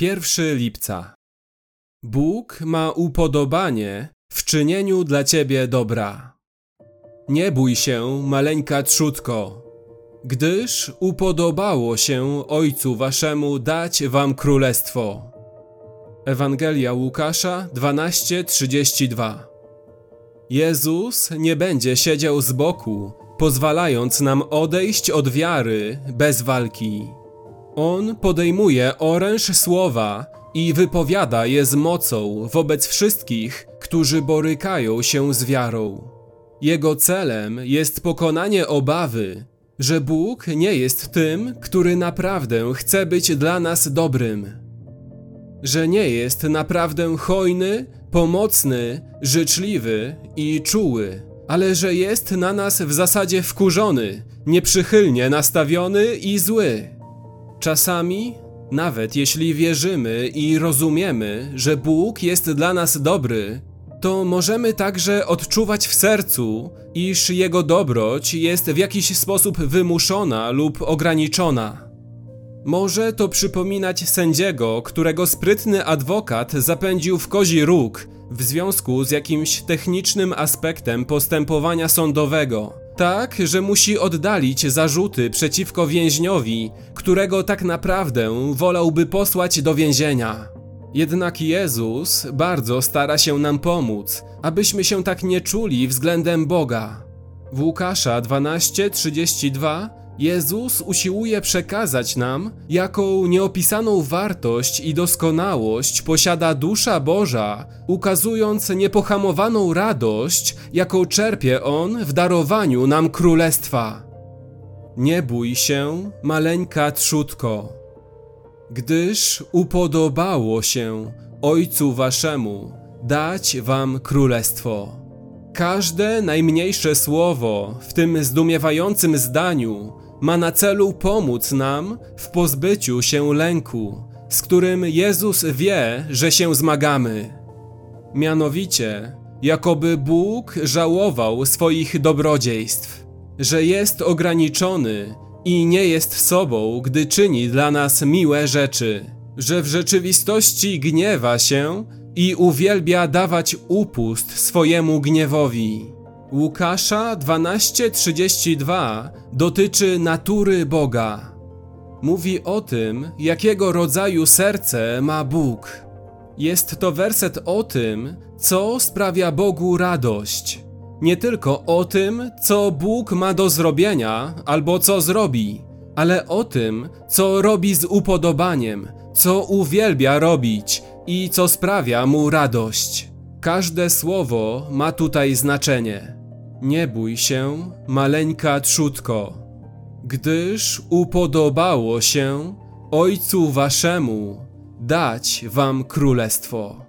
1 lipca. Bóg ma upodobanie w czynieniu dla ciebie dobra. Nie bój się, maleńka trzutko, gdyż upodobało się Ojcu waszemu dać wam królestwo. Ewangelia Łukasza 12:32 Jezus nie będzie siedział z boku, pozwalając nam odejść od wiary bez walki. On podejmuje oręż słowa i wypowiada je z mocą wobec wszystkich, którzy borykają się z wiarą. Jego celem jest pokonanie obawy, że Bóg nie jest tym, który naprawdę chce być dla nas dobrym. Że nie jest naprawdę hojny, pomocny, życzliwy i czuły, ale że jest na nas w zasadzie wkurzony, nieprzychylnie nastawiony i zły. Czasami, nawet jeśli wierzymy i rozumiemy, że Bóg jest dla nas dobry, to możemy także odczuwać w sercu, iż Jego dobroć jest w jakiś sposób wymuszona lub ograniczona. Może to przypominać sędziego, którego sprytny adwokat zapędził w kozi róg w związku z jakimś technicznym aspektem postępowania sądowego. Tak, że musi oddalić zarzuty przeciwko więźniowi, którego tak naprawdę wolałby posłać do więzienia. Jednak Jezus bardzo stara się nam pomóc, abyśmy się tak nie czuli względem Boga. W Łukasza 12:32 Jezus usiłuje przekazać nam, jaką nieopisaną wartość i doskonałość posiada dusza Boża, ukazując niepohamowaną radość, jaką czerpie On w darowaniu nam królestwa. Nie bój się, maleńka trzutko, gdyż upodobało się Ojcu Waszemu dać Wam królestwo. Każde najmniejsze słowo w tym zdumiewającym zdaniu ma na celu pomóc nam w pozbyciu się lęku, z którym Jezus wie, że się zmagamy. Mianowicie, jakoby Bóg żałował swoich dobrodziejstw, że jest ograniczony i nie jest sobą, gdy czyni dla nas miłe rzeczy, że w rzeczywistości gniewa się i uwielbia dawać upust swojemu gniewowi. Łukasza 12:32 dotyczy natury Boga. Mówi o tym, jakiego rodzaju serce ma Bóg. Jest to werset o tym, co sprawia Bogu radość. Nie tylko o tym, co Bóg ma do zrobienia albo co zrobi, ale o tym, co robi z upodobaniem, co uwielbia robić i co sprawia mu radość. Każde słowo ma tutaj znaczenie. Nie bój się, maleńka trzutko, gdyż upodobało się Ojcu Waszemu dać Wam królestwo.